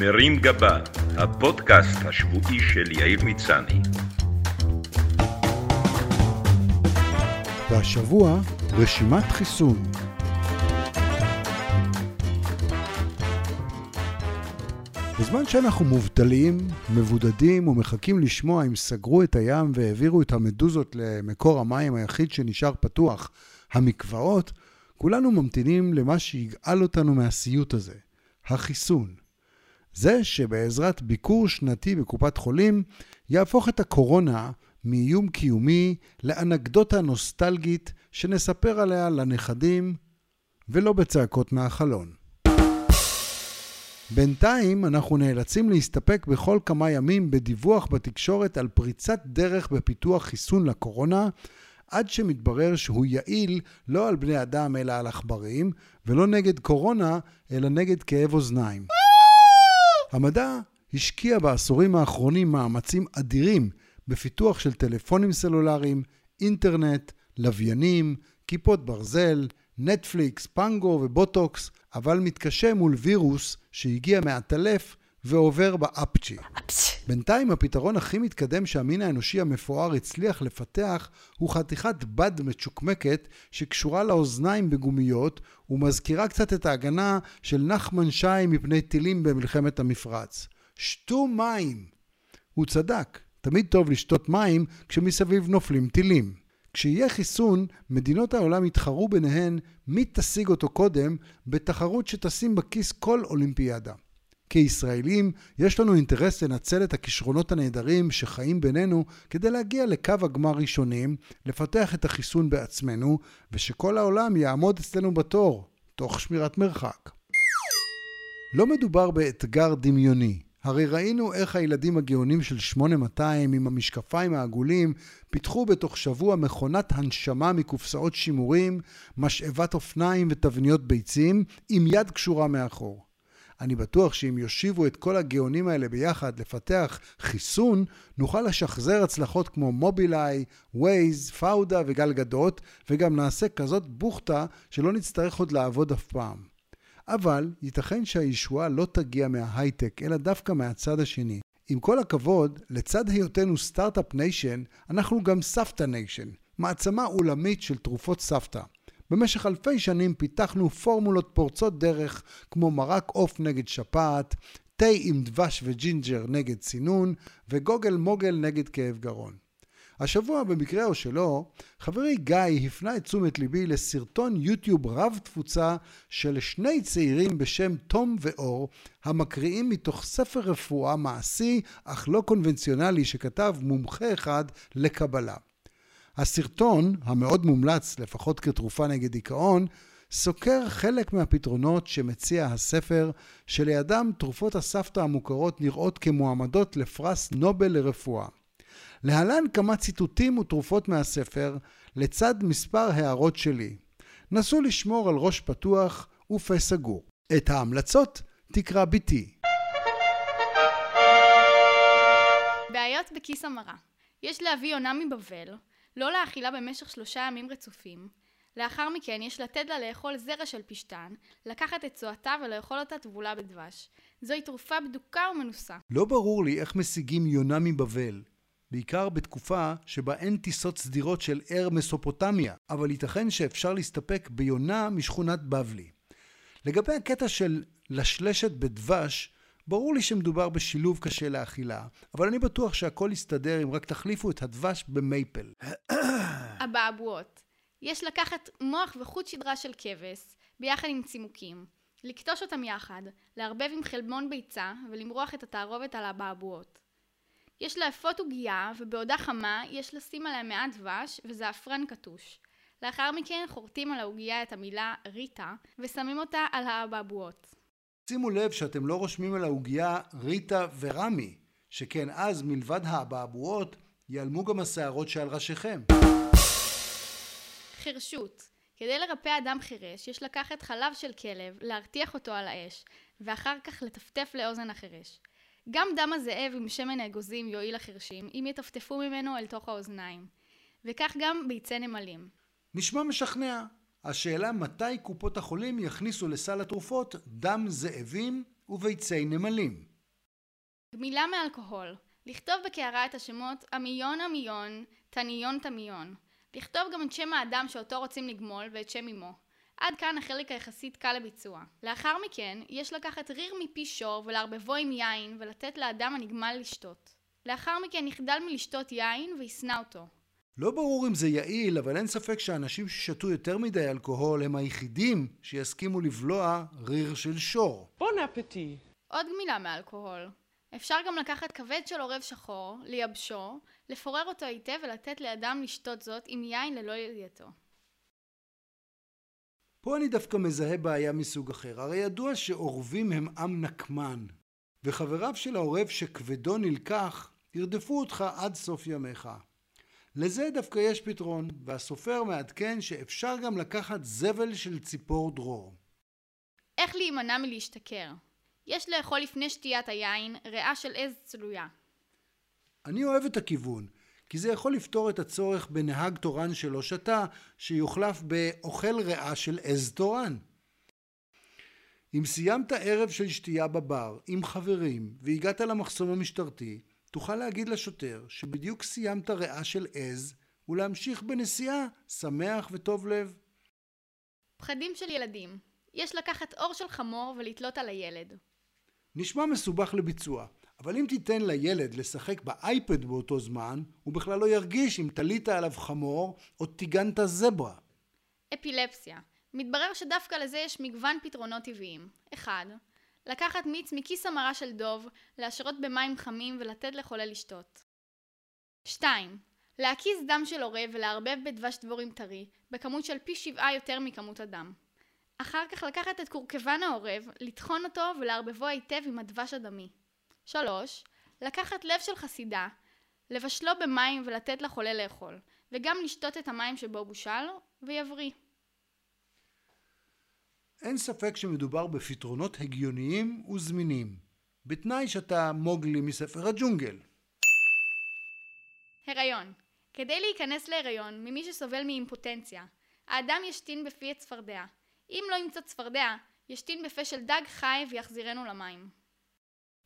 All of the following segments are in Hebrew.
מרים גבה, הפודקאסט השבועי של יאיר מצני. והשבוע רשימת חיסון. בזמן שאנחנו מובטלים, מבודדים ומחכים לשמוע אם סגרו את הים והעבירו את המדוזות למקור המים היחיד שנשאר פתוח, המקוואות, כולנו ממתינים למה שיגאל אותנו מהסיוט הזה, החיסון. זה שבעזרת ביקור שנתי בקופת חולים, יהפוך את הקורונה מאיום קיומי לאנקדוטה נוסטלגית שנספר עליה לנכדים, ולא בצעקות מהחלון. בינתיים אנחנו נאלצים להסתפק בכל כמה ימים בדיווח בתקשורת על פריצת דרך בפיתוח חיסון לקורונה, עד שמתברר שהוא יעיל לא על בני אדם אלא על עכברים, ולא נגד קורונה אלא נגד כאב אוזניים. המדע השקיע בעשורים האחרונים מאמצים אדירים בפיתוח של טלפונים סלולריים, אינטרנט, לוויינים, כיפות ברזל, נטפליקס, פנגו ובוטוקס, אבל מתקשה מול וירוס שהגיע מהטלף ועובר באפצ'י. בינתיים הפתרון הכי מתקדם שהמין האנושי המפואר הצליח לפתח הוא חתיכת בד מצ'וקמקת שקשורה לאוזניים בגומיות ומזכירה קצת את ההגנה של נחמן שי מפני טילים במלחמת המפרץ. שתו מים! הוא צדק, תמיד טוב לשתות מים כשמסביב נופלים טילים. כשיהיה חיסון, מדינות העולם יתחרו ביניהן מי תשיג אותו קודם בתחרות שתשים בכיס כל אולימפיאדה. כישראלים, יש לנו אינטרס לנצל את הכישרונות הנהדרים שחיים בינינו כדי להגיע לקו הגמר ראשונים, לפתח את החיסון בעצמנו, ושכל העולם יעמוד אצלנו בתור, תוך שמירת מרחק. לא מדובר באתגר דמיוני. הרי ראינו איך הילדים הגאונים של 8200 עם המשקפיים העגולים פיתחו בתוך שבוע מכונת הנשמה מקופסאות שימורים, משאבת אופניים ותבניות ביצים, עם יד קשורה מאחור. אני בטוח שאם יושיבו את כל הגאונים האלה ביחד לפתח חיסון, נוכל לשחזר הצלחות כמו מובילאיי, ווייז, פאודה וגל גדות, וגם נעשה כזאת בוכטה שלא נצטרך עוד לעבוד אף פעם. אבל ייתכן שהישועה לא תגיע מההייטק, אלא דווקא מהצד השני. עם כל הכבוד, לצד היותנו start-up nation, אנחנו גם סבתא nation, מעצמה עולמית של תרופות סבתא. במשך אלפי שנים פיתחנו פורמולות פורצות דרך כמו מרק עוף נגד שפעת, תה עם דבש וג'ינג'ר נגד צינון, וגוגל מוגל נגד כאב גרון. השבוע, במקרה או שלא, חברי גיא הפנה את תשומת ליבי לסרטון יוטיוב רב תפוצה של שני צעירים בשם תום ואור, המקריאים מתוך ספר רפואה מעשי אך לא קונבנציונלי שכתב מומחה אחד לקבלה. הסרטון, המאוד מומלץ לפחות כתרופה נגד דיכאון, סוקר חלק מהפתרונות שמציע הספר, שלידם תרופות הסבתא המוכרות נראות כמועמדות לפרס נובל לרפואה. להלן כמה ציטוטים ותרופות מהספר, לצד מספר הערות שלי. נסו לשמור על ראש פתוח ופה סגור. את ההמלצות תקרא בתי. בעיות בכיס המרה יש להביא יונה מבבל, לא להאכילה במשך שלושה ימים רצופים. לאחר מכן יש לתת לה לאכול זרע של פשטן, לקחת את צואתה ולאכול אותה טבולה בדבש. זוהי תרופה בדוקה ומנוסה. לא ברור לי איך משיגים יונה מבבל. בעיקר בתקופה שבה אין טיסות סדירות של אר מסופוטמיה, אבל ייתכן שאפשר להסתפק ביונה משכונת בבלי. לגבי הקטע של לשלשת בדבש, ברור לי שמדובר בשילוב קשה לאכילה, אבל אני בטוח שהכל יסתדר אם רק תחליפו את הדבש במייפל. אבעבועות יש לקחת מוח וחוט שדרה של כבש, ביחד עם צימוקים, לקטוש אותם יחד, לערבב עם חלבון ביצה ולמרוח את התערובת על האבעבועות. יש לאפות עוגייה ובעודה חמה יש לשים עליה מעט דבש וזעפרן קטוש. לאחר מכן חורטים על העוגייה את המילה ריטה ושמים אותה על האבעבועות. שימו לב שאתם לא רושמים על העוגייה ריטה ורמי, שכן אז מלבד האבעבועות ייעלמו גם השערות שעל ראשיכם. חירשות כדי לרפא אדם חירש יש לקחת חלב של כלב, להרתיח אותו על האש, ואחר כך לטפטף לאוזן החירש. גם דם הזאב עם שמן האגוזים יועיל לחירשים, אם יטפטפו ממנו אל תוך האוזניים. וכך גם ביצי נמלים. נשמע משכנע. השאלה מתי קופות החולים יכניסו לסל התרופות דם זאבים וביצי נמלים. גמילה מאלכוהול. לכתוב בקערה את השמות עמיון עמיון, תניון תמיון. לכתוב גם את שם האדם שאותו רוצים לגמול ואת שם אמו. עד כאן החלק היחסית קל לביצוע. לאחר מכן, יש לקחת ריר מפי שור ולערבבו עם יין ולתת לאדם הנגמל לשתות. לאחר מכן יחדל מלשתות יין וישנא אותו. לא ברור אם זה יעיל, אבל אין ספק שאנשים ששתו יותר מדי אלכוהול הם היחידים שיסכימו לבלוע ריר של שור. בון אפטי. עוד גמילה מאלכוהול. אפשר גם לקחת כבד של עורב שחור, לייבשו, לפורר אותו היטב ולתת לאדם לשתות זאת עם יין ללא ידיעתו. פה אני דווקא מזהה בעיה מסוג אחר. הרי ידוע שעורבים הם עם נקמן, וחבריו של העורב שכבדו נלקח, ירדפו אותך עד סוף ימיך. לזה דווקא יש פתרון, והסופר מעדכן שאפשר גם לקחת זבל של ציפור דרור. איך להימנע מלהשתכר? יש לאכול לפני שתיית היין ריאה של עז צלויה. אני אוהב את הכיוון, כי זה יכול לפתור את הצורך בנהג תורן שלא שתה, שיוחלף באוכל ריאה של עז תורן. אם סיימת ערב של שתייה בבר עם חברים והגעת למחסום המשטרתי, תוכל להגיד לשוטר שבדיוק סיימת ריאה של עז ולהמשיך בנסיעה שמח וטוב לב. פחדים של ילדים יש לקחת אור של חמור ולתלות על הילד. נשמע מסובך לביצוע, אבל אם תיתן לילד לשחק באייפד באותו זמן, הוא בכלל לא ירגיש אם תלית עליו חמור או טיגנת זברה. אפילפסיה מתברר שדווקא לזה יש מגוון פתרונות טבעיים. 1. לקחת מיץ מכיס המרה של דוב, להשרות במים חמים ולתת לחולה לשתות. 2. להקיז דם של עורב ולערבב בדבש דבורים טרי, בכמות של פי שבעה יותר מכמות הדם. אחר כך לקחת את קורקבן העורב, לטחון אותו ולערבבו היטב עם הדבש הדמי. 3. לקחת לב של חסידה, לבשלו במים ולתת לחולה לאכול, וגם לשתות את המים שבו בושל, ויבריא. אין ספק שמדובר בפתרונות הגיוניים וזמינים, בתנאי שאתה מוגלי מספר הג'ונגל. הריון כדי להיכנס להיריון ממי שסובל מאימפוטנציה, האדם ישתין בפי את צפרדע. אם לא ימצא צפרדע, ישתין בפה של דג חי ויחזירנו למים.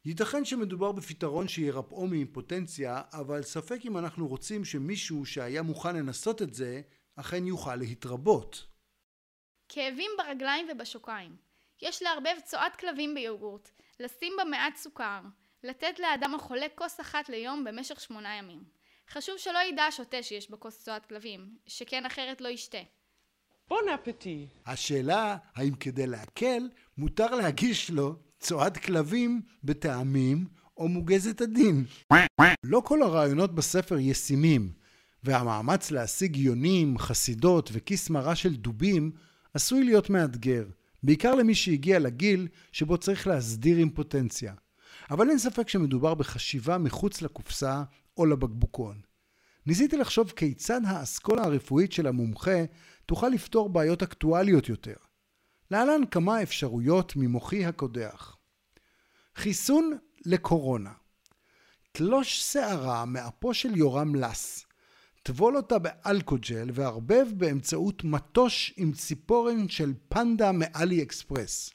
ייתכן שמדובר בפתרון שירפאו מאימפוטנציה, אבל ספק אם אנחנו רוצים שמישהו שהיה מוכן לנסות את זה, אכן יוכל להתרבות. כאבים ברגליים ובשוקיים. יש לערבב צואת כלבים ביוגורט, לשים בה מעט סוכר, לתת לאדם החולה כוס אחת ליום במשך שמונה ימים. חשוב שלא ידע השוטה שיש בכוס צואת כלבים, שכן אחרת לא ישתה. בון אפטי. השאלה האם כדי להקל מותר להגיש לו צואת כלבים בטעמים או מוגזת הדין. לא כל הרעיונות בספר ישימים, והמאמץ להשיג יונים, חסידות וכיס מרה של דובים עשוי להיות מאתגר, בעיקר למי שהגיע לגיל שבו צריך להסדיר אימפוטנציה. אבל אין ספק שמדובר בחשיבה מחוץ לקופסה או לבקבוקון. ניסיתי לחשוב כיצד האסכולה הרפואית של המומחה תוכל לפתור בעיות אקטואליות יותר. להלן כמה אפשרויות ממוחי הקודח. חיסון לקורונה תלוש שערה מאפו של יורם לס. טבול אותה באלכוג'ל וערבב באמצעות מטוש עם ציפורן של פנדה מאלי אקספרס.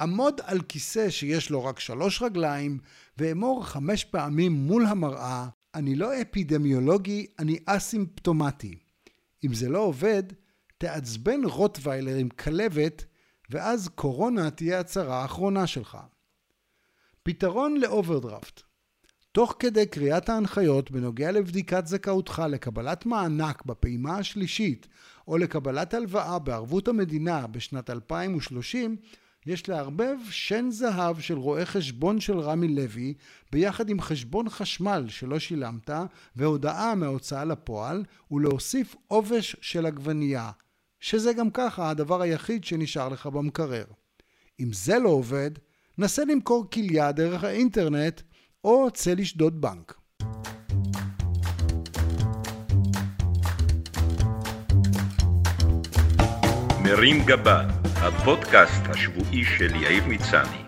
עמוד על כיסא שיש לו רק שלוש רגליים ואמור חמש פעמים מול המראה אני לא אפידמיולוגי, אני אסימפטומטי. אם זה לא עובד, תעצבן רוטוויילר עם כלבת ואז קורונה תהיה הצהרה האחרונה שלך. פתרון לאוברדרפט תוך כדי קריאת ההנחיות בנוגע לבדיקת זכאותך לקבלת מענק בפעימה השלישית או לקבלת הלוואה בערבות המדינה בשנת 2030, יש לערבב שן זהב של רואה חשבון של רמי לוי ביחד עם חשבון חשמל שלא שילמת והודעה מההוצאה לפועל ולהוסיף עובש של עגבנייה, שזה גם ככה הדבר היחיד שנשאר לך במקרר. אם זה לא עובד, נסה למכור כליה דרך האינטרנט או צא לשדוד בנק. מרים גבה, הפודקאסט השבועי של יאיר מצני.